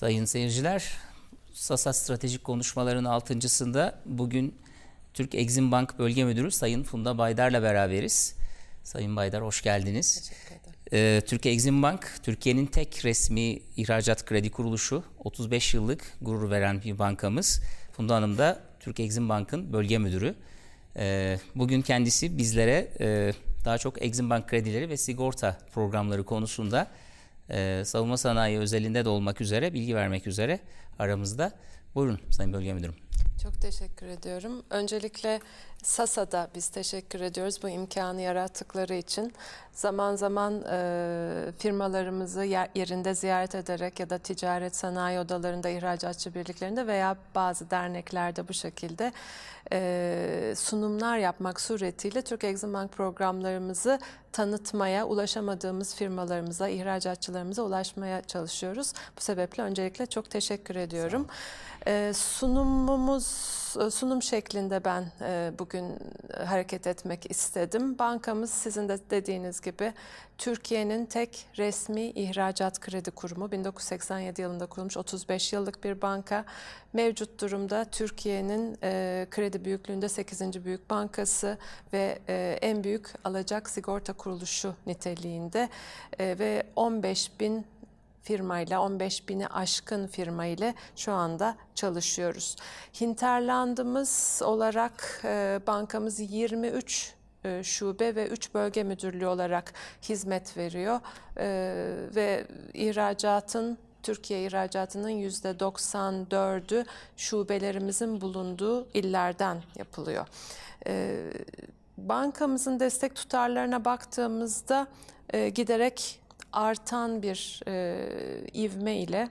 Sayın seyirciler, Sasa Stratejik Konuşmaların altıncısında bugün Türk Exim Bank Bölge Müdürü Sayın Funda Baydar'la beraberiz. Sayın Baydar hoş geldiniz. Ee, Türk Exim Bank, Türkiye'nin tek resmi ihracat kredi kuruluşu. 35 yıllık gurur veren bir bankamız. Funda Hanım da Türk Exim Bank'ın bölge müdürü. Ee, bugün kendisi bizlere e, daha çok Exim Bank kredileri ve sigorta programları konusunda e, savunma sanayi özelinde de olmak üzere bilgi vermek üzere aramızda. Buyurun Sayın Bölge Müdürüm. Çok teşekkür ediyorum. Öncelikle SASA'da biz teşekkür ediyoruz bu imkanı yarattıkları için. Zaman zaman e, firmalarımızı yerinde ziyaret ederek ya da ticaret sanayi odalarında, ihracatçı birliklerinde veya bazı derneklerde bu şekilde e, sunumlar yapmak suretiyle Türk Exim Bank programlarımızı tanıtmaya, ulaşamadığımız firmalarımıza, ihracatçılarımıza ulaşmaya çalışıyoruz. Bu sebeple öncelikle çok teşekkür ediyorum. E, sunumumuz, sunum şeklinde ben e, bugün hareket etmek istedim. Bankamız sizin de dediğiniz gibi Türkiye'nin tek resmi ihracat kredi kurumu. 1987 yılında kurulmuş 35 yıllık bir banka. Mevcut durumda Türkiye'nin e, kredi büyüklüğünde 8. büyük bankası ve e, en büyük alacak sigorta kuruluşu niteliğinde e, ve 15 bin firmayla 15 bini aşkın firma ile şu anda çalışıyoruz. Hinterlandımız olarak e, bankamız 23 e, şube ve 3 bölge müdürlüğü olarak hizmet veriyor e, ve ihracatın Türkiye ihracatının %94'ü şubelerimizin bulunduğu illerden yapılıyor. E, bankamızın destek tutarlarına baktığımızda giderek artan bir ivme ile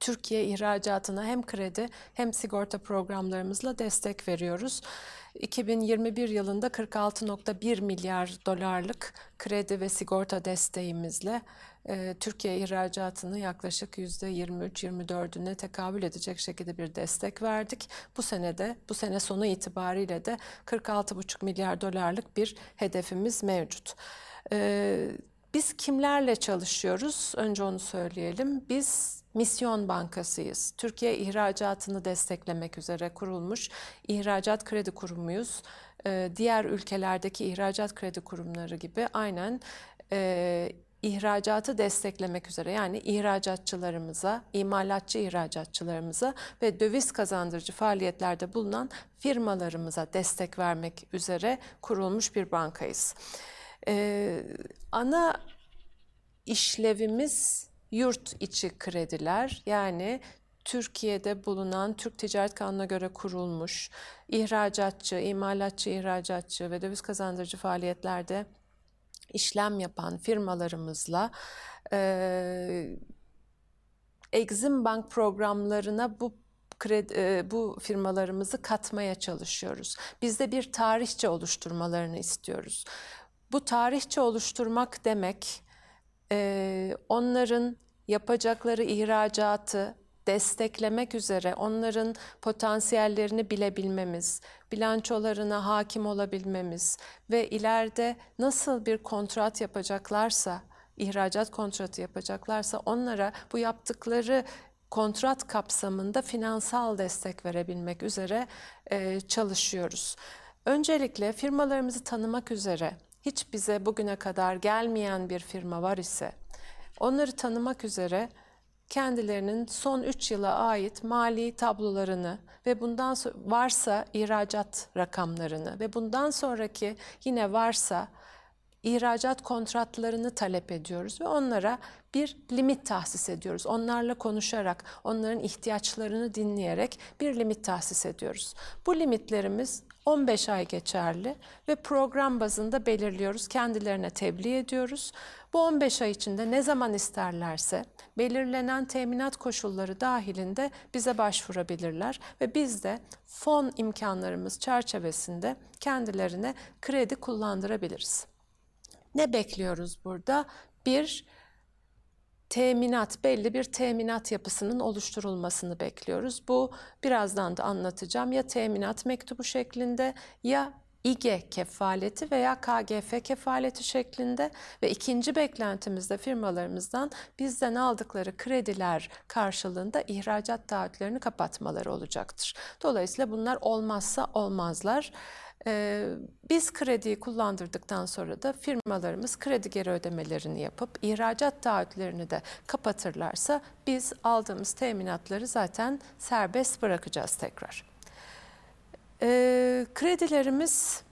Türkiye ihracatına hem kredi hem sigorta programlarımızla destek veriyoruz. 2021 yılında 46.1 milyar dolarlık kredi ve sigorta desteğimizle e, Türkiye ihracatını yaklaşık %23-24'üne tekabül edecek şekilde bir destek verdik. Bu senede, bu sene sonu itibariyle de 46,5 milyar dolarlık bir hedefimiz mevcut. E, biz kimlerle çalışıyoruz? Önce onu söyleyelim. Biz misyon bankasıyız. Türkiye ihracatını desteklemek üzere kurulmuş ihracat kredi kurumuyuz. Ee, diğer ülkelerdeki ihracat kredi kurumları gibi aynen e, ihracatı desteklemek üzere yani ihracatçılarımıza, imalatçı ihracatçılarımıza ve döviz kazandırıcı faaliyetlerde bulunan firmalarımıza destek vermek üzere kurulmuş bir bankayız. Ee, ana işlevimiz yurt içi krediler yani Türkiye'de bulunan Türk Ticaret Kanunu'na göre kurulmuş ihracatçı, imalatçı, ihracatçı ve döviz kazandırıcı faaliyetlerde işlem yapan firmalarımızla e, Exim Bank programlarına bu kredi, e, bu firmalarımızı katmaya çalışıyoruz. Biz de bir tarihçe oluşturmalarını istiyoruz. Bu tarihçe oluşturmak demek e, onların yapacakları ihracatı desteklemek üzere onların potansiyellerini bilebilmemiz, bilançolarına hakim olabilmemiz ve ileride nasıl bir kontrat yapacaklarsa, ihracat kontratı yapacaklarsa onlara bu yaptıkları kontrat kapsamında finansal destek verebilmek üzere e, çalışıyoruz. Öncelikle firmalarımızı tanımak üzere hiç bize bugüne kadar gelmeyen bir firma var ise onları tanımak üzere kendilerinin son 3 yıla ait mali tablolarını ve bundan varsa ihracat rakamlarını ve bundan sonraki yine varsa ihracat kontratlarını talep ediyoruz ve onlara bir limit tahsis ediyoruz. Onlarla konuşarak, onların ihtiyaçlarını dinleyerek bir limit tahsis ediyoruz. Bu limitlerimiz 15 ay geçerli ve program bazında belirliyoruz. Kendilerine tebliğ ediyoruz. Bu 15 ay içinde ne zaman isterlerse belirlenen teminat koşulları dahilinde bize başvurabilirler ve biz de fon imkanlarımız çerçevesinde kendilerine kredi kullandırabiliriz. Ne bekliyoruz burada? Bir, teminat, belli bir teminat yapısının oluşturulmasını bekliyoruz. Bu birazdan da anlatacağım. Ya teminat mektubu şeklinde ya İGE kefaleti veya KGF kefaleti şeklinde ve ikinci beklentimiz de firmalarımızdan bizden aldıkları krediler karşılığında ihracat taahhütlerini kapatmaları olacaktır. Dolayısıyla bunlar olmazsa olmazlar. Ee, biz krediyi kullandırdıktan sonra da firmalarımız kredi geri ödemelerini yapıp ihracat taahhütlerini de kapatırlarsa biz aldığımız teminatları zaten serbest bırakacağız tekrar. Ee, kredilerimiz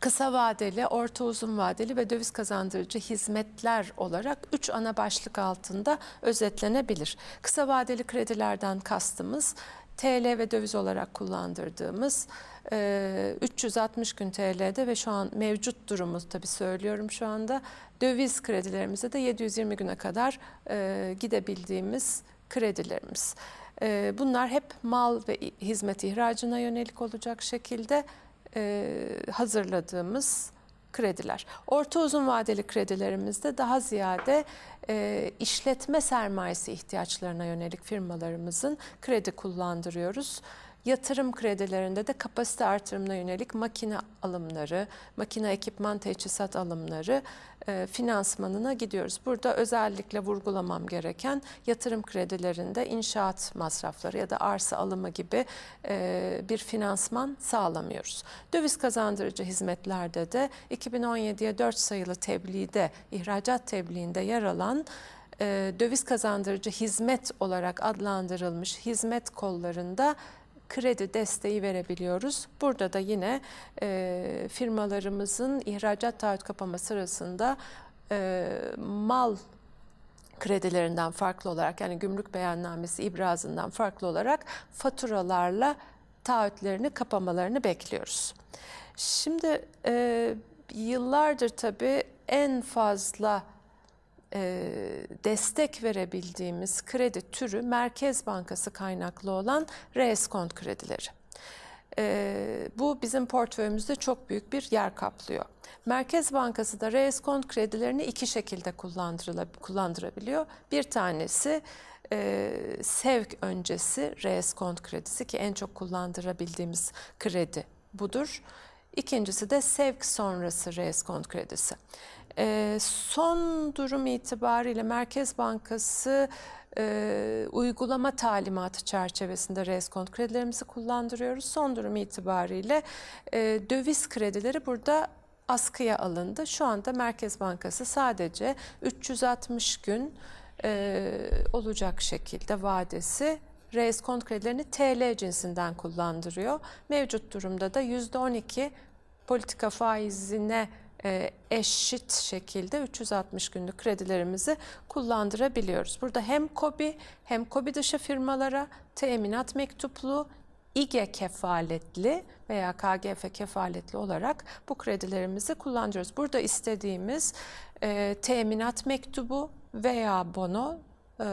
kısa vadeli, orta uzun vadeli ve döviz kazandırıcı hizmetler olarak üç ana başlık altında özetlenebilir. Kısa vadeli kredilerden kastımız TL ve döviz olarak kullandırdığımız e, 360 gün TL'de ve şu an mevcut durumu tabii söylüyorum şu anda döviz kredilerimizde de 720 güne kadar e, gidebildiğimiz kredilerimiz. E, bunlar hep mal ve hizmet ihracına yönelik olacak şekilde e, hazırladığımız krediler. Orta uzun vadeli kredilerimizde daha ziyade e, işletme sermayesi ihtiyaçlarına yönelik firmalarımızın kredi kullandırıyoruz. Yatırım kredilerinde de kapasite artırımına yönelik makine alımları, makine ekipman teçhizat alımları e, finansmanına gidiyoruz. Burada özellikle vurgulamam gereken yatırım kredilerinde inşaat masrafları ya da arsa alımı gibi e, bir finansman sağlamıyoruz. Döviz kazandırıcı hizmetlerde de 2017'ye 4 sayılı tebliğde, ihracat tebliğinde yer alan e, döviz kazandırıcı hizmet olarak adlandırılmış hizmet kollarında kredi desteği verebiliyoruz. Burada da yine e, firmalarımızın ihracat taahhüt kapama sırasında e, mal kredilerinden farklı olarak yani gümrük beyannamesi ibrazından farklı olarak faturalarla taahhütlerini kapamalarını bekliyoruz. Şimdi e, yıllardır tabii en fazla e, destek verebildiğimiz kredi türü Merkez Bankası kaynaklı olan reeskont kredileri. E, bu bizim portföyümüzde çok büyük bir yer kaplıyor. Merkez Bankası da reeskont kredilerini iki şekilde kullandırabiliyor. Bir tanesi e, sevk öncesi reeskont kredisi ki en çok kullandırabildiğimiz kredi budur. İkincisi de sevk sonrası reeskont kredisi. E, son durum itibariyle Merkez Bankası e, uygulama talimatı çerçevesinde reskont kredilerimizi kullandırıyoruz. Son durum itibariyle e, döviz kredileri burada askıya alındı. Şu anda Merkez Bankası sadece 360 gün e, olacak şekilde vadesi reskont kredilerini TL cinsinden kullandırıyor. Mevcut durumda da %12 politika faizine eşit şekilde 360 günlük kredilerimizi kullandırabiliyoruz. Burada hem KOBİ hem KOBİ dışı firmalara teminat mektuplu, İGE kefaletli veya KGF kefaletli olarak bu kredilerimizi kullanıyoruz. Burada istediğimiz e, teminat mektubu veya bono e,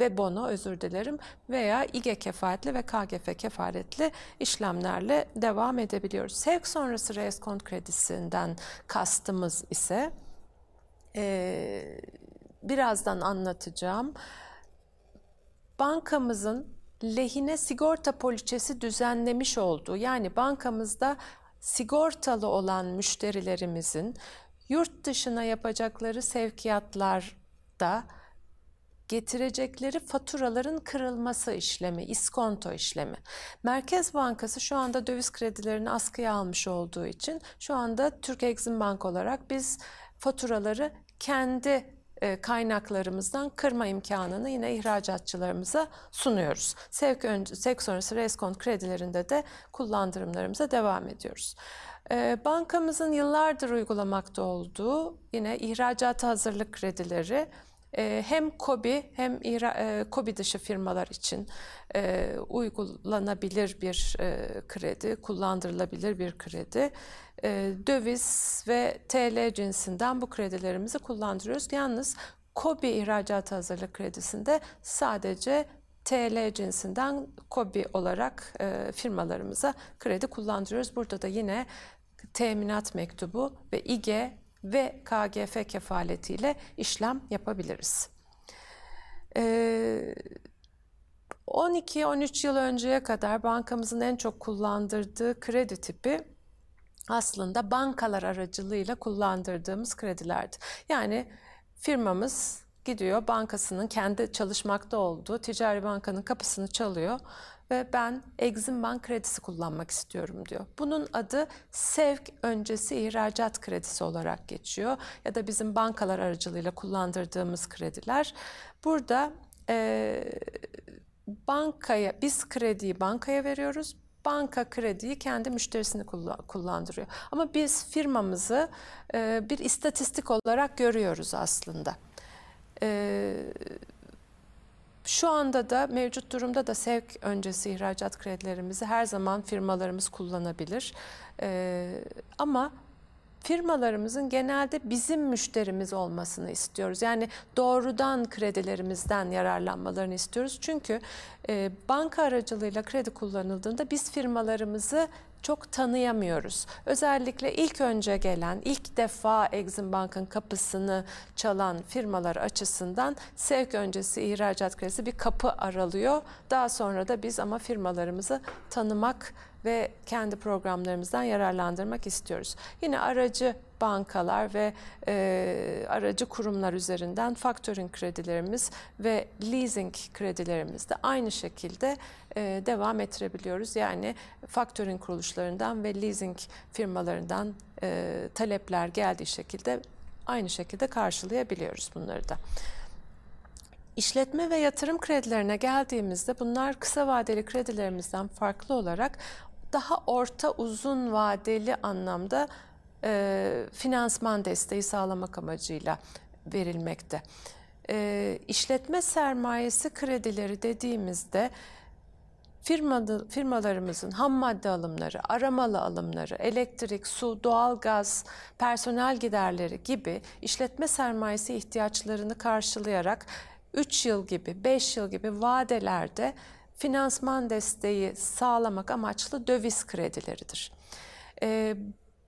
ve bono özür dilerim veya İGE kefaletli ve KGF kefaletli işlemlerle devam edebiliyoruz. Sevk sonrası reskont kredisinden kastımız ise e, birazdan anlatacağım. Bankamızın lehine sigorta poliçesi düzenlemiş olduğu yani bankamızda sigortalı olan müşterilerimizin yurt dışına yapacakları sevkiyatlarda getirecekleri faturaların kırılması işlemi, iskonto işlemi. Merkez Bankası şu anda döviz kredilerini askıya almış olduğu için şu anda Türk Exim Bank olarak biz faturaları kendi e, kaynaklarımızdan kırma imkanını yine ihracatçılarımıza sunuyoruz. Sevk, önce, sevk sonrası reskont kredilerinde de kullandırımlarımıza devam ediyoruz. E, bankamızın yıllardır uygulamakta olduğu yine ihracata hazırlık kredileri hem KOBİ hem e, KOBİ dışı firmalar için e, uygulanabilir bir e, kredi, kullandırılabilir bir kredi. Döviz ve TL cinsinden bu kredilerimizi kullandırıyoruz. Yalnız KOBİ ihracat hazırlık kredisinde sadece TL cinsinden KOBİ olarak firmalarımıza kredi kullandırıyoruz. Burada da yine teminat mektubu ve İGE ve KGF kefaletiyle işlem yapabiliriz. 12-13 ee, yıl önceye kadar bankamızın en çok kullandırdığı kredi tipi aslında bankalar aracılığıyla kullandırdığımız kredilerdi. Yani firmamız gidiyor bankasının kendi çalışmakta olduğu ticari bankanın kapısını çalıyor ve ben Exim Bank kredisi kullanmak istiyorum diyor. Bunun adı sevk öncesi ihracat kredisi olarak geçiyor ya da bizim bankalar aracılığıyla kullandırdığımız krediler. Burada e, bankaya biz krediyi bankaya veriyoruz. Banka krediyi kendi müşterisini kullandırıyor. Ama biz firmamızı e, bir istatistik olarak görüyoruz aslında. E, şu anda da mevcut durumda da sevk öncesi ihracat kredilerimizi her zaman firmalarımız kullanabilir. E, ama firmalarımızın genelde bizim müşterimiz olmasını istiyoruz. Yani doğrudan kredilerimizden yararlanmalarını istiyoruz. Çünkü e, banka aracılığıyla kredi kullanıldığında biz firmalarımızı çok tanıyamıyoruz. Özellikle ilk önce gelen, ilk defa Exim Bank'ın kapısını çalan firmalar açısından sevk öncesi ihracat kredisi bir kapı aralıyor. Daha sonra da biz ama firmalarımızı tanımak ve kendi programlarımızdan yararlandırmak istiyoruz. Yine aracı bankalar ve e, aracı kurumlar üzerinden factoring kredilerimiz ve leasing kredilerimiz de aynı şekilde e, devam ettirebiliyoruz. Yani factoring kuruluşlarından ve leasing firmalarından e, talepler geldiği şekilde aynı şekilde karşılayabiliyoruz bunları da. İşletme ve yatırım kredilerine geldiğimizde bunlar kısa vadeli kredilerimizden farklı olarak daha orta uzun vadeli anlamda e, finansman desteği sağlamak amacıyla verilmekte. E, işletme sermayesi kredileri dediğimizde firmadı, firmalarımızın ham madde alımları, aramalı alımları, elektrik, su, doğalgaz, personel giderleri gibi işletme sermayesi ihtiyaçlarını karşılayarak 3 yıl gibi, 5 yıl gibi vadelerde finansman desteği sağlamak amaçlı döviz kredileridir. E,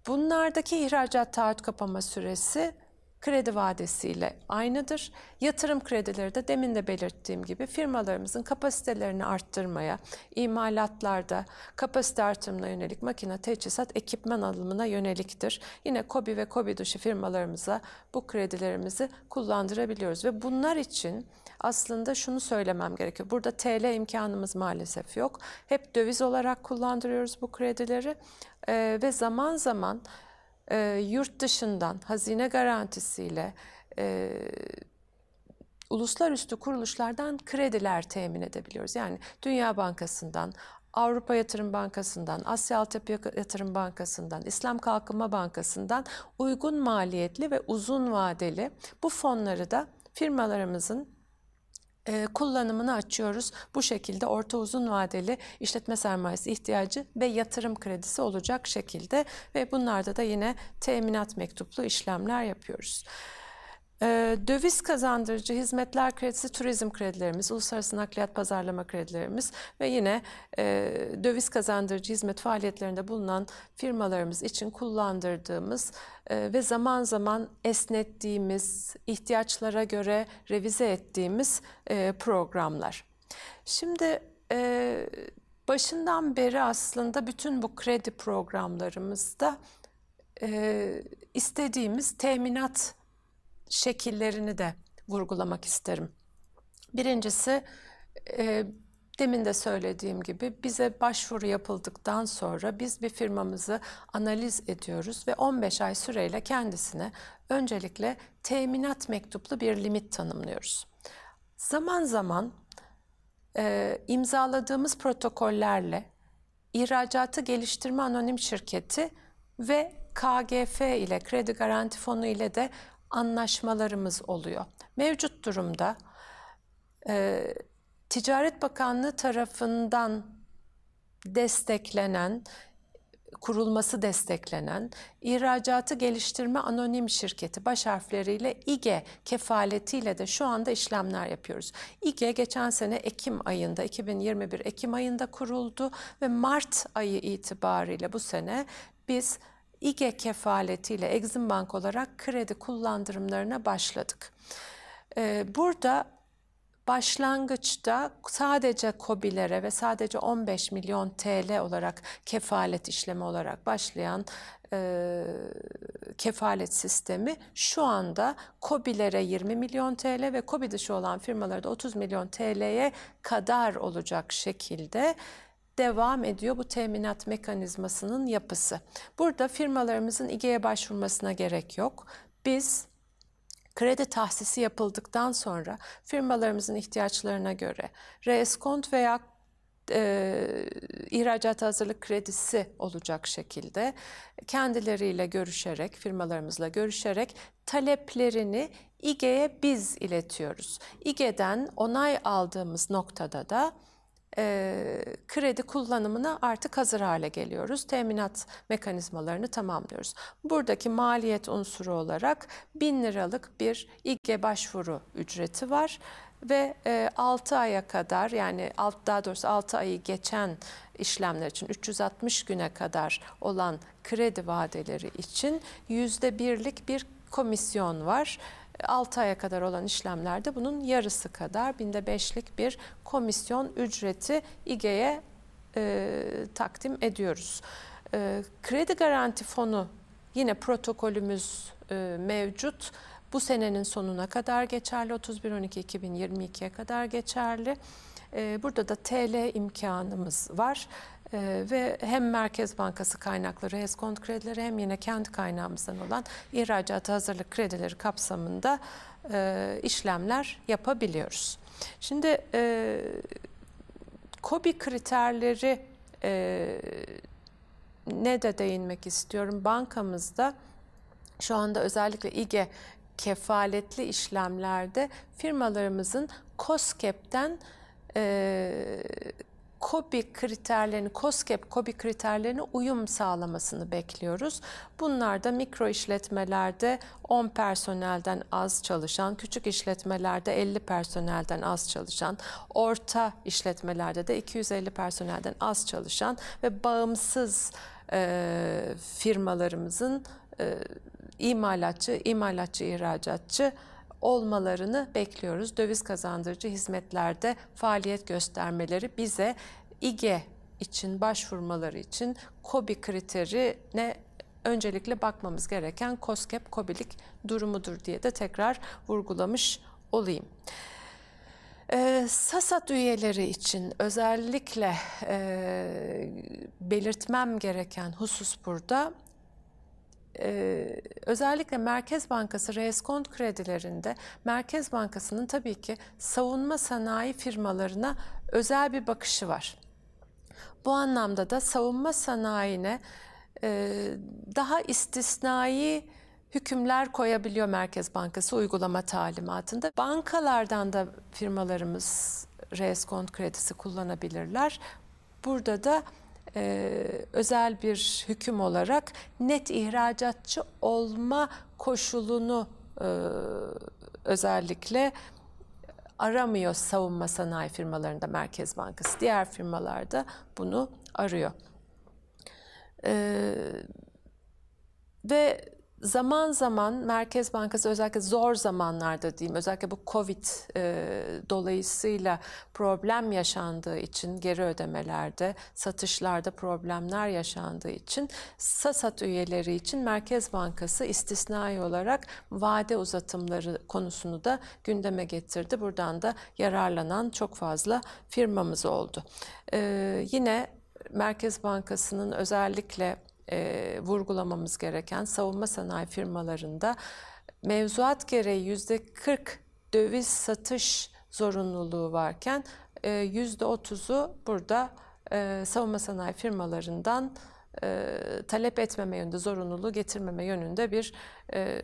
bunlardaki ihracat taahhüt kapama süresi kredi vadesiyle aynıdır. Yatırım kredileri de demin de belirttiğim gibi firmalarımızın kapasitelerini arttırmaya, imalatlarda kapasite artırımına yönelik makine, teçhizat, ekipman alımına yöneliktir. Yine KOBİ ve KOBİ dışı firmalarımıza bu kredilerimizi kullandırabiliyoruz ve bunlar için aslında şunu söylemem gerekiyor. Burada TL imkanımız maalesef yok. Hep döviz olarak kullandırıyoruz bu kredileri ee, ve zaman zaman e, yurt dışından hazine garantisiyle e, uluslararası kuruluşlardan krediler temin edebiliyoruz. Yani Dünya Bankası'ndan, Avrupa Yatırım Bankası'ndan, Asya Altyapı Yatırım Bankası'ndan, İslam Kalkınma Bankası'ndan uygun maliyetli ve uzun vadeli bu fonları da firmalarımızın e, kullanımını açıyoruz. Bu şekilde orta uzun vadeli işletme sermayesi ihtiyacı ve yatırım kredisi olacak şekilde ve bunlarda da yine teminat mektuplu işlemler yapıyoruz. Ee, döviz kazandırıcı hizmetler kredisi, turizm kredilerimiz, uluslararası nakliyat pazarlama kredilerimiz ve yine e, döviz kazandırıcı hizmet faaliyetlerinde bulunan firmalarımız için kullandırdığımız e, ve zaman zaman esnettiğimiz, ihtiyaçlara göre revize ettiğimiz e, programlar. Şimdi başından beri aslında bütün bu kredi programlarımızda istediğimiz teminat şekillerini de vurgulamak isterim. Birincisi e, demin de söylediğim gibi bize başvuru yapıldıktan sonra biz bir firmamızı analiz ediyoruz ve 15 ay süreyle kendisine öncelikle teminat mektuplu bir limit tanımlıyoruz. Zaman zaman e, imzaladığımız protokollerle ihracatı geliştirme anonim şirketi ve KGF ile kredi garanti fonu ile de anlaşmalarımız oluyor. Mevcut durumda e, Ticaret Bakanlığı tarafından desteklenen, kurulması desteklenen İhracatı Geliştirme Anonim Şirketi baş harfleriyle İGE kefaletiyle de şu anda işlemler yapıyoruz. İGE geçen sene Ekim ayında, 2021 Ekim ayında kuruldu ve Mart ayı itibariyle bu sene biz İGE kefaletiyle Exim Bank olarak kredi kullandırımlarına başladık. Ee, burada başlangıçta sadece COBİ'lere ve sadece 15 milyon TL olarak kefalet işlemi olarak başlayan e, kefalet sistemi şu anda COBİ'lere 20 milyon TL ve COBİ dışı olan firmalara da 30 milyon TL'ye kadar olacak şekilde devam ediyor bu teminat mekanizmasının yapısı. Burada firmalarımızın İGE'ye başvurmasına gerek yok. Biz kredi tahsisi yapıldıktan sonra firmalarımızın ihtiyaçlarına göre reeskont veya e, ihracat hazırlık kredisi olacak şekilde kendileriyle görüşerek, firmalarımızla görüşerek taleplerini İGE'ye biz iletiyoruz. İGE'den onay aldığımız noktada da e, kredi kullanımına artık hazır hale geliyoruz. Teminat mekanizmalarını tamamlıyoruz. Buradaki maliyet unsuru olarak 1000 liralık bir İGE başvuru ücreti var ve e, 6 aya kadar yani alt, daha doğrusu 6 ayı geçen işlemler için 360 güne kadar olan kredi vadeleri için %1'lik bir komisyon var. 6 aya kadar olan işlemlerde bunun yarısı kadar binde beşlik bir komisyon ücreti İGE'ye e, takdim ediyoruz. E, kredi garanti fonu yine protokolümüz e, mevcut. Bu senenin sonuna kadar geçerli, 31.12.2022'ye kadar geçerli. E, burada da TL imkanımız var. Ee, ve hem Merkez Bankası kaynakları, eskont kredileri hem yine kendi kaynağımızdan olan ihracat hazırlık kredileri kapsamında e, işlemler yapabiliyoruz. Şimdi e, KOBİ kriterleri e, ne de değinmek istiyorum. Bankamızda şu anda özellikle İGE kefaletli işlemlerde firmalarımızın COSGAP'ten e, KOBİ kriterlerini, COSGAP KOBİ kriterlerine uyum sağlamasını bekliyoruz. Bunlar da mikro işletmelerde 10 personelden az çalışan, küçük işletmelerde 50 personelden az çalışan, orta işletmelerde de 250 personelden az çalışan ve bağımsız e, firmalarımızın e, imalatçı, imalatçı, ihracatçı olmalarını bekliyoruz. Döviz kazandırıcı hizmetlerde faaliyet göstermeleri bize İGE için başvurmaları için KOBİ kriterine öncelikle bakmamız gereken COSGAP KOBİ'lik durumudur diye de tekrar vurgulamış olayım. E, SASAT üyeleri için özellikle e, belirtmem gereken husus burada ee, özellikle Merkez Bankası reeskont kredilerinde Merkez Bankası'nın tabii ki savunma sanayi firmalarına özel bir bakışı var. Bu anlamda da savunma sanayine e, daha istisnai hükümler koyabiliyor Merkez Bankası uygulama talimatında. Bankalardan da firmalarımız reeskont kredisi kullanabilirler. Burada da e, özel bir hüküm olarak net ihracatçı olma koşulunu e, özellikle aramıyor savunma sanayi firmalarında Merkez Bankası. Diğer firmalarda bunu arıyor. E, ve zaman zaman Merkez Bankası özellikle zor zamanlarda diyeyim özellikle bu Covid e, dolayısıyla problem yaşandığı için geri ödemelerde, satışlarda problemler yaşandığı için SASAT üyeleri için Merkez Bankası istisnai olarak vade uzatımları konusunu da gündeme getirdi. Buradan da yararlanan çok fazla firmamız oldu. E, yine Merkez Bankası'nın özellikle e, vurgulamamız gereken savunma sanayi firmalarında mevzuat gereği yüzde 40 döviz satış zorunluluğu varken yüzde 30'u burada e, savunma sanayi firmalarından e, talep etmeme yönünde, zorunluluğu getirmeme yönünde bir e,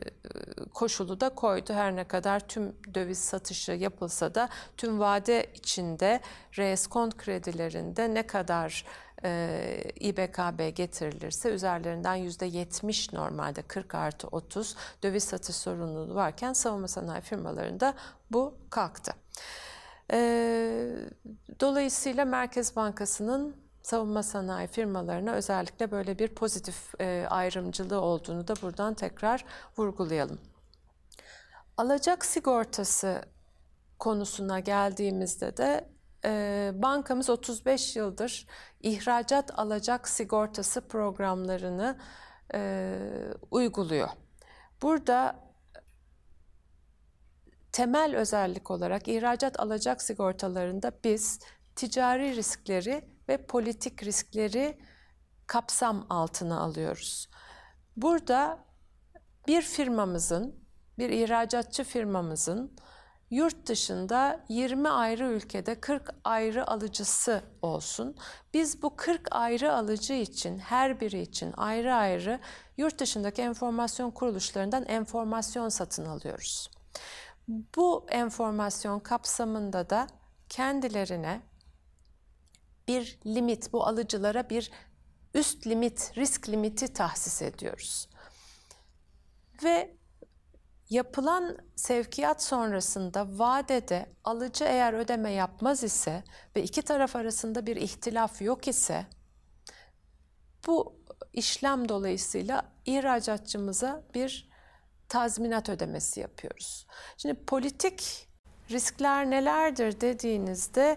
koşulu da koydu. Her ne kadar tüm döviz satışı yapılsa da tüm vade içinde reeskont kredilerinde ne kadar e, İBKB getirilirse üzerlerinden %70 normalde 40 artı 30 döviz satış sorumluluğu varken savunma sanayi firmalarında bu kalktı. E, dolayısıyla Merkez Bankası'nın savunma sanayi firmalarına özellikle böyle bir pozitif e, ayrımcılığı olduğunu da buradan tekrar vurgulayalım. Alacak sigortası konusuna geldiğimizde de bankamız 35 yıldır ihracat alacak sigortası programlarını e, uyguluyor. Burada temel özellik olarak ihracat alacak sigortalarında biz ticari riskleri ve politik riskleri kapsam altına alıyoruz. Burada bir firmamızın, bir ihracatçı firmamızın yurt dışında 20 ayrı ülkede 40 ayrı alıcısı olsun. Biz bu 40 ayrı alıcı için, her biri için ayrı ayrı yurt dışındaki enformasyon kuruluşlarından enformasyon satın alıyoruz. Bu enformasyon kapsamında da kendilerine bir limit, bu alıcılara bir üst limit, risk limiti tahsis ediyoruz. Ve yapılan sevkiyat sonrasında vadede alıcı eğer ödeme yapmaz ise ve iki taraf arasında bir ihtilaf yok ise bu işlem dolayısıyla ihracatçımıza bir tazminat ödemesi yapıyoruz. Şimdi politik riskler nelerdir dediğinizde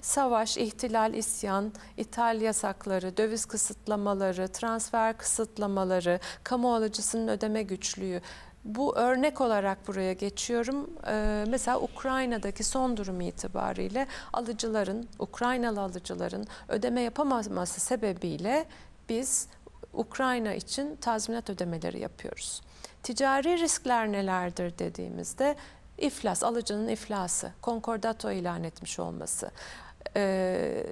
savaş, ihtilal, isyan, ithal yasakları, döviz kısıtlamaları, transfer kısıtlamaları, kamu alıcısının ödeme güçlüğü. Bu örnek olarak buraya geçiyorum. Ee, mesela Ukrayna'daki son durum itibariyle alıcıların, Ukraynalı alıcıların ödeme yapamaması sebebiyle biz Ukrayna için tazminat ödemeleri yapıyoruz. Ticari riskler nelerdir dediğimizde iflas, alıcının iflası, konkordato ilan etmiş olması, e,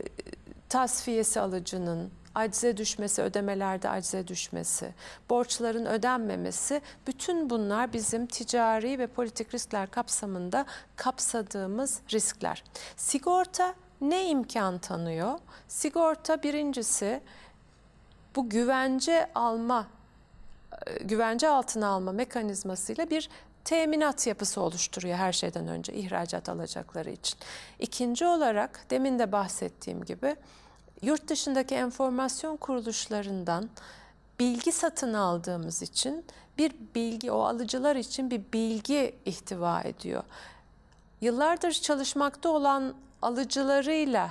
tasfiyesi alıcının, acize düşmesi, ödemelerde acize düşmesi, borçların ödenmemesi, bütün bunlar bizim ticari ve politik riskler kapsamında kapsadığımız riskler. Sigorta ne imkan tanıyor? Sigorta birincisi bu güvence alma güvence altına alma mekanizmasıyla bir teminat yapısı oluşturuyor her şeyden önce ihracat alacakları için. İkinci olarak demin de bahsettiğim gibi yurt dışındaki enformasyon kuruluşlarından bilgi satın aldığımız için bir bilgi o alıcılar için bir bilgi ihtiva ediyor. Yıllardır çalışmakta olan alıcılarıyla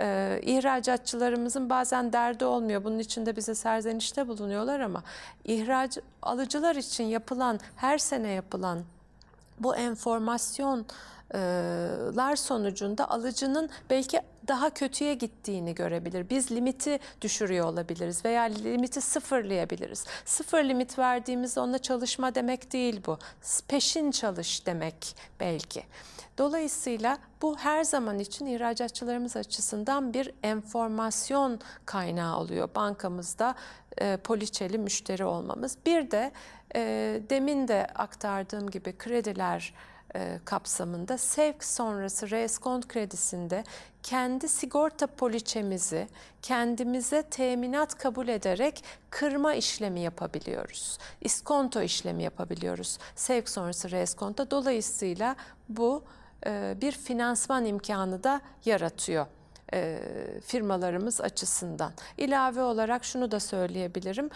e, ihracatçılarımızın bazen derdi olmuyor. Bunun için de bize serzenişte bulunuyorlar ama ihraç alıcılar için yapılan her sene yapılan bu enformasyonlar sonucunda alıcının belki daha kötüye gittiğini görebilir. Biz limiti düşürüyor olabiliriz veya limiti sıfırlayabiliriz. Sıfır limit verdiğimizde onunla çalışma demek değil bu. Peşin çalış demek belki. Dolayısıyla bu her zaman için ihracatçılarımız açısından bir enformasyon kaynağı oluyor bankamızda e, poliçeli müşteri olmamız. Bir de e, demin de aktardığım gibi krediler e, kapsamında sevk sonrası reskont kredisinde kendi sigorta poliçemizi kendimize teminat kabul ederek kırma işlemi yapabiliyoruz. İskonto işlemi yapabiliyoruz sevk sonrası reskonta. Dolayısıyla bu e, bir finansman imkanı da yaratıyor e, firmalarımız açısından. İlave olarak şunu da söyleyebilirim.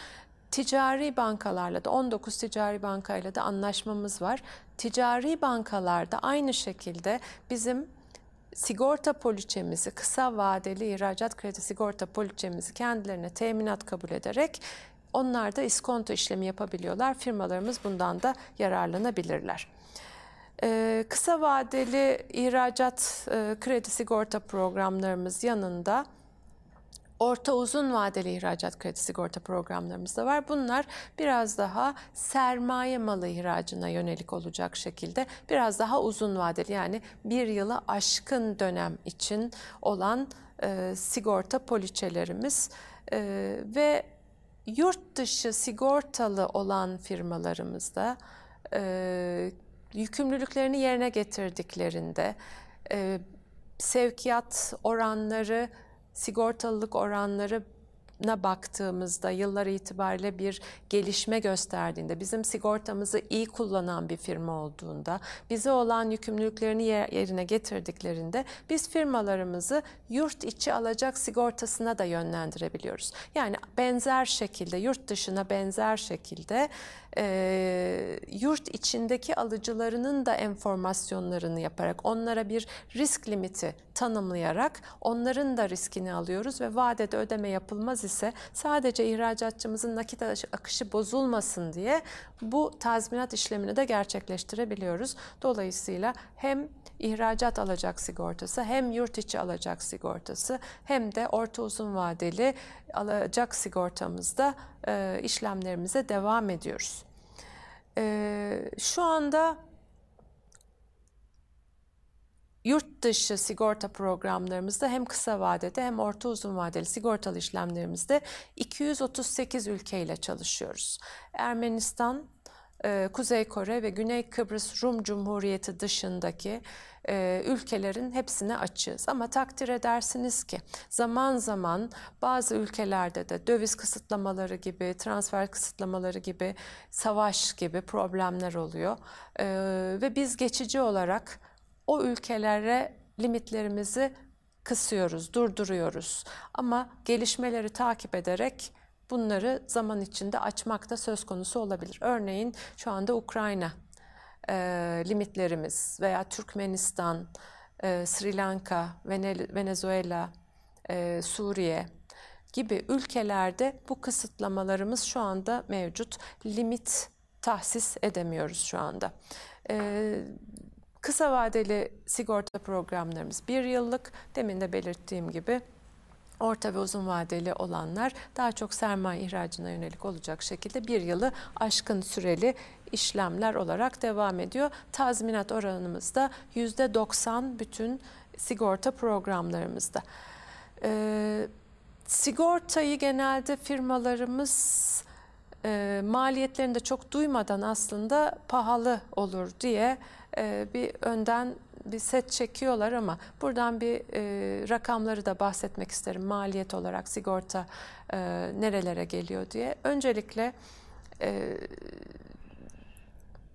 Ticari bankalarla da 19 ticari bankayla da anlaşmamız var. Ticari bankalarda aynı şekilde bizim sigorta poliçemizi, kısa vadeli ihracat kredi sigorta poliçemizi kendilerine teminat kabul ederek onlar da iskonto işlemi yapabiliyorlar. Firmalarımız bundan da yararlanabilirler. Ee, kısa vadeli ihracat e, kredi sigorta programlarımız yanında orta uzun vadeli ihracat kredi sigorta programlarımız da var. Bunlar biraz daha sermaye malı ihracına yönelik olacak şekilde biraz daha uzun vadeli yani bir yılı aşkın dönem için olan e, sigorta poliçelerimiz e, ve yurt dışı sigortalı olan firmalarımızda e, yükümlülüklerini yerine getirdiklerinde e, sevkiyat oranları, sigortalılık oranları baktığımızda yıllar itibariyle bir gelişme gösterdiğinde, bizim sigortamızı iyi kullanan bir firma olduğunda, bize olan yükümlülüklerini yerine getirdiklerinde biz firmalarımızı yurt içi alacak sigortasına da yönlendirebiliyoruz. Yani benzer şekilde, yurt dışına benzer şekilde e, yurt içindeki alıcılarının da enformasyonlarını yaparak, onlara bir risk limiti tanımlayarak onların da riskini alıyoruz ve vadede ödeme yapılmaz ise sadece ihracatçımızın nakit akışı bozulmasın diye bu tazminat işlemini de gerçekleştirebiliyoruz. Dolayısıyla hem ihracat alacak sigortası hem yurt içi alacak sigortası hem de orta uzun vadeli alacak sigortamızda e, işlemlerimize devam ediyoruz. E, şu anda yurt dışı sigorta programlarımızda hem kısa vadede hem orta uzun vadeli sigortalı işlemlerimizde 238 ülkeyle çalışıyoruz. Ermenistan, e, Kuzey Kore ve Güney Kıbrıs Rum Cumhuriyeti dışındaki e, ülkelerin hepsine açığız. Ama takdir edersiniz ki zaman zaman bazı ülkelerde de döviz kısıtlamaları gibi, transfer kısıtlamaları gibi, savaş gibi problemler oluyor. E, ve biz geçici olarak o ülkelere limitlerimizi kısıyoruz, durduruyoruz. Ama gelişmeleri takip ederek bunları zaman içinde açmak da söz konusu olabilir. Örneğin şu anda Ukrayna e, limitlerimiz veya Türkmenistan, e, Sri Lanka, Venezuela, e, Suriye gibi ülkelerde bu kısıtlamalarımız şu anda mevcut. Limit tahsis edemiyoruz şu anda. E, kısa vadeli sigorta programlarımız bir yıllık, demin de belirttiğim gibi orta ve uzun vadeli olanlar daha çok sermaye ihracına yönelik olacak şekilde bir yılı aşkın süreli işlemler olarak devam ediyor. Tazminat oranımız da %90 bütün sigorta programlarımızda. Ee, sigortayı genelde firmalarımız e, maliyetlerini de çok duymadan aslında pahalı olur diye e, bir önden bir set çekiyorlar ama buradan bir e, rakamları da bahsetmek isterim maliyet olarak sigorta e, nerelere geliyor diye. Öncelikle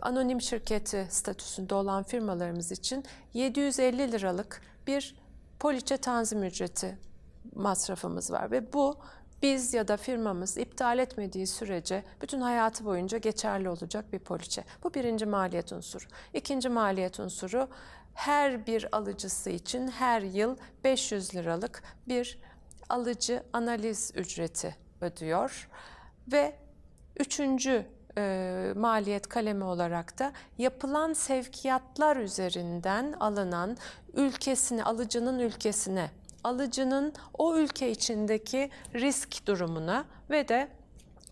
anonim şirketi statüsünde olan firmalarımız için 750 liralık bir poliçe tanzim ücreti masrafımız var ve bu biz ya da firmamız iptal etmediği sürece bütün hayatı boyunca geçerli olacak bir poliçe. Bu birinci maliyet unsuru. İkinci maliyet unsuru her bir alıcısı için her yıl 500 liralık bir alıcı analiz ücreti ödüyor ve üçüncü e, maliyet kalemi olarak da yapılan sevkiyatlar üzerinden alınan ülkesine, alıcının ülkesine, alıcının o ülke içindeki risk durumuna ve de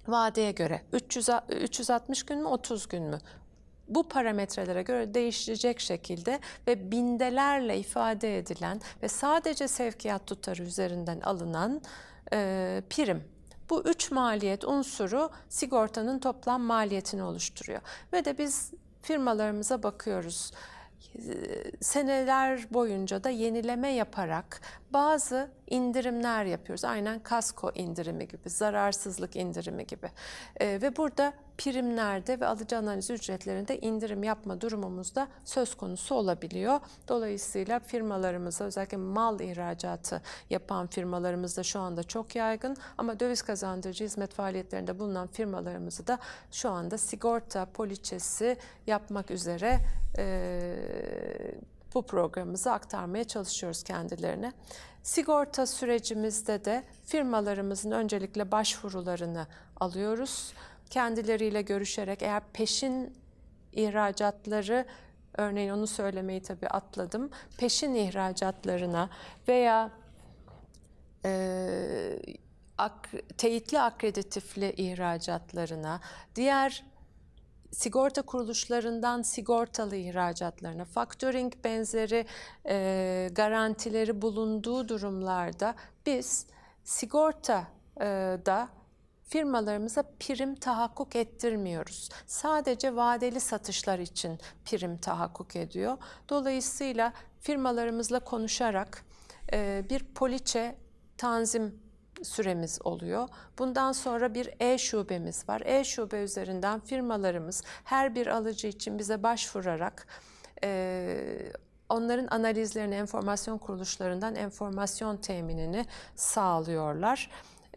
vadeye göre 300, 360 gün mü 30 gün mü bu parametrelere göre değişecek şekilde ve bindelerle ifade edilen ve sadece sevkiyat tutarı üzerinden alınan e, prim. Bu üç maliyet unsuru sigortanın toplam maliyetini oluşturuyor. Ve de biz firmalarımıza bakıyoruz seneler boyunca da yenileme yaparak bazı indirimler yapıyoruz. Aynen kasko indirimi gibi, zararsızlık indirimi gibi. E, ve burada primlerde ve alıcı analiz ücretlerinde indirim yapma durumumuz da söz konusu olabiliyor. Dolayısıyla firmalarımıza özellikle mal ihracatı yapan firmalarımızda şu anda çok yaygın ama döviz kazandırıcı hizmet faaliyetlerinde bulunan firmalarımızı da şu anda sigorta poliçesi yapmak üzere e, bu programımızı aktarmaya çalışıyoruz kendilerine. Sigorta sürecimizde de firmalarımızın öncelikle başvurularını alıyoruz. Kendileriyle görüşerek eğer peşin ihracatları örneğin onu söylemeyi tabii atladım. Peşin ihracatlarına veya e, ak, teyitli akreditifli ihracatlarına, diğer sigorta kuruluşlarından sigortalı ihracatlarına, factoring benzeri e, garantileri bulunduğu durumlarda biz sigorta e, da firmalarımıza prim tahakkuk ettirmiyoruz. Sadece vadeli satışlar için prim tahakkuk ediyor. Dolayısıyla firmalarımızla konuşarak e, bir poliçe tanzim süremiz oluyor. Bundan sonra bir e-şubemiz var. E-şube üzerinden firmalarımız her bir alıcı için bize başvurarak e, onların analizlerini enformasyon kuruluşlarından enformasyon teminini sağlıyorlar.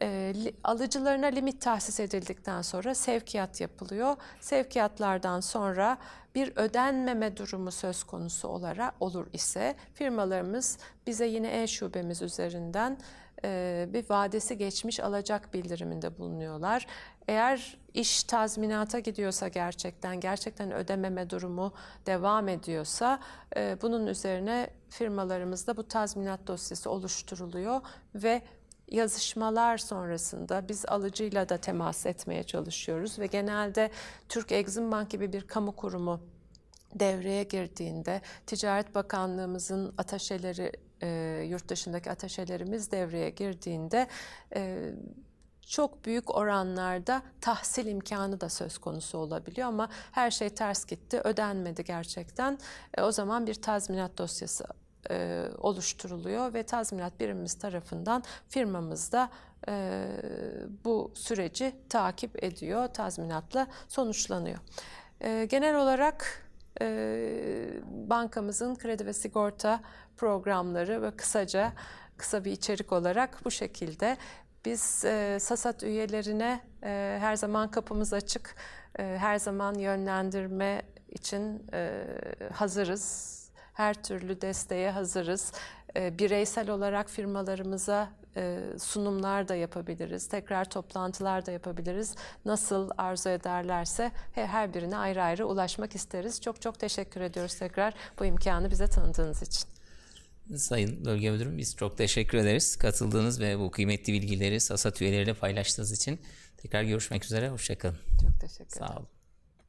E, alıcılarına limit tahsis edildikten sonra sevkiyat yapılıyor. Sevkiyatlardan sonra bir ödenmeme durumu söz konusu olarak olur ise firmalarımız bize yine e-şubemiz üzerinden bir vadesi geçmiş alacak bildiriminde bulunuyorlar. Eğer iş tazminata gidiyorsa gerçekten, gerçekten ödememe durumu devam ediyorsa bunun üzerine firmalarımızda bu tazminat dosyası oluşturuluyor ve yazışmalar sonrasında biz alıcıyla da temas etmeye çalışıyoruz ve genelde Türk Exim Bank gibi bir kamu kurumu devreye girdiğinde Ticaret Bakanlığımızın ataşeleri, e, yurt dışındaki ataşelerimiz devreye girdiğinde e, çok büyük oranlarda tahsil imkanı da söz konusu olabiliyor ama her şey ters gitti, ödenmedi gerçekten. E, o zaman bir tazminat dosyası e, oluşturuluyor ve tazminat birimimiz tarafından firmamız da e, bu süreci takip ediyor, tazminatla sonuçlanıyor. E, genel olarak bankamızın kredi ve sigorta programları ve kısaca kısa bir içerik olarak bu şekilde. Biz e, SASAT üyelerine e, her zaman kapımız açık, e, her zaman yönlendirme için e, hazırız. Her türlü desteğe hazırız. E, bireysel olarak firmalarımıza e, sunumlar da yapabiliriz, tekrar toplantılar da yapabiliriz. Nasıl arzu ederlerse he- her birine ayrı ayrı ulaşmak isteriz. Çok çok teşekkür ediyoruz tekrar bu imkanı bize tanıdığınız için. Sayın Bölge Müdürüm biz çok teşekkür ederiz. Katıldığınız ve bu kıymetli bilgileri SASAT üyeleriyle paylaştığınız için tekrar görüşmek üzere. Hoşçakalın. Çok teşekkür ederim. Sağ olun.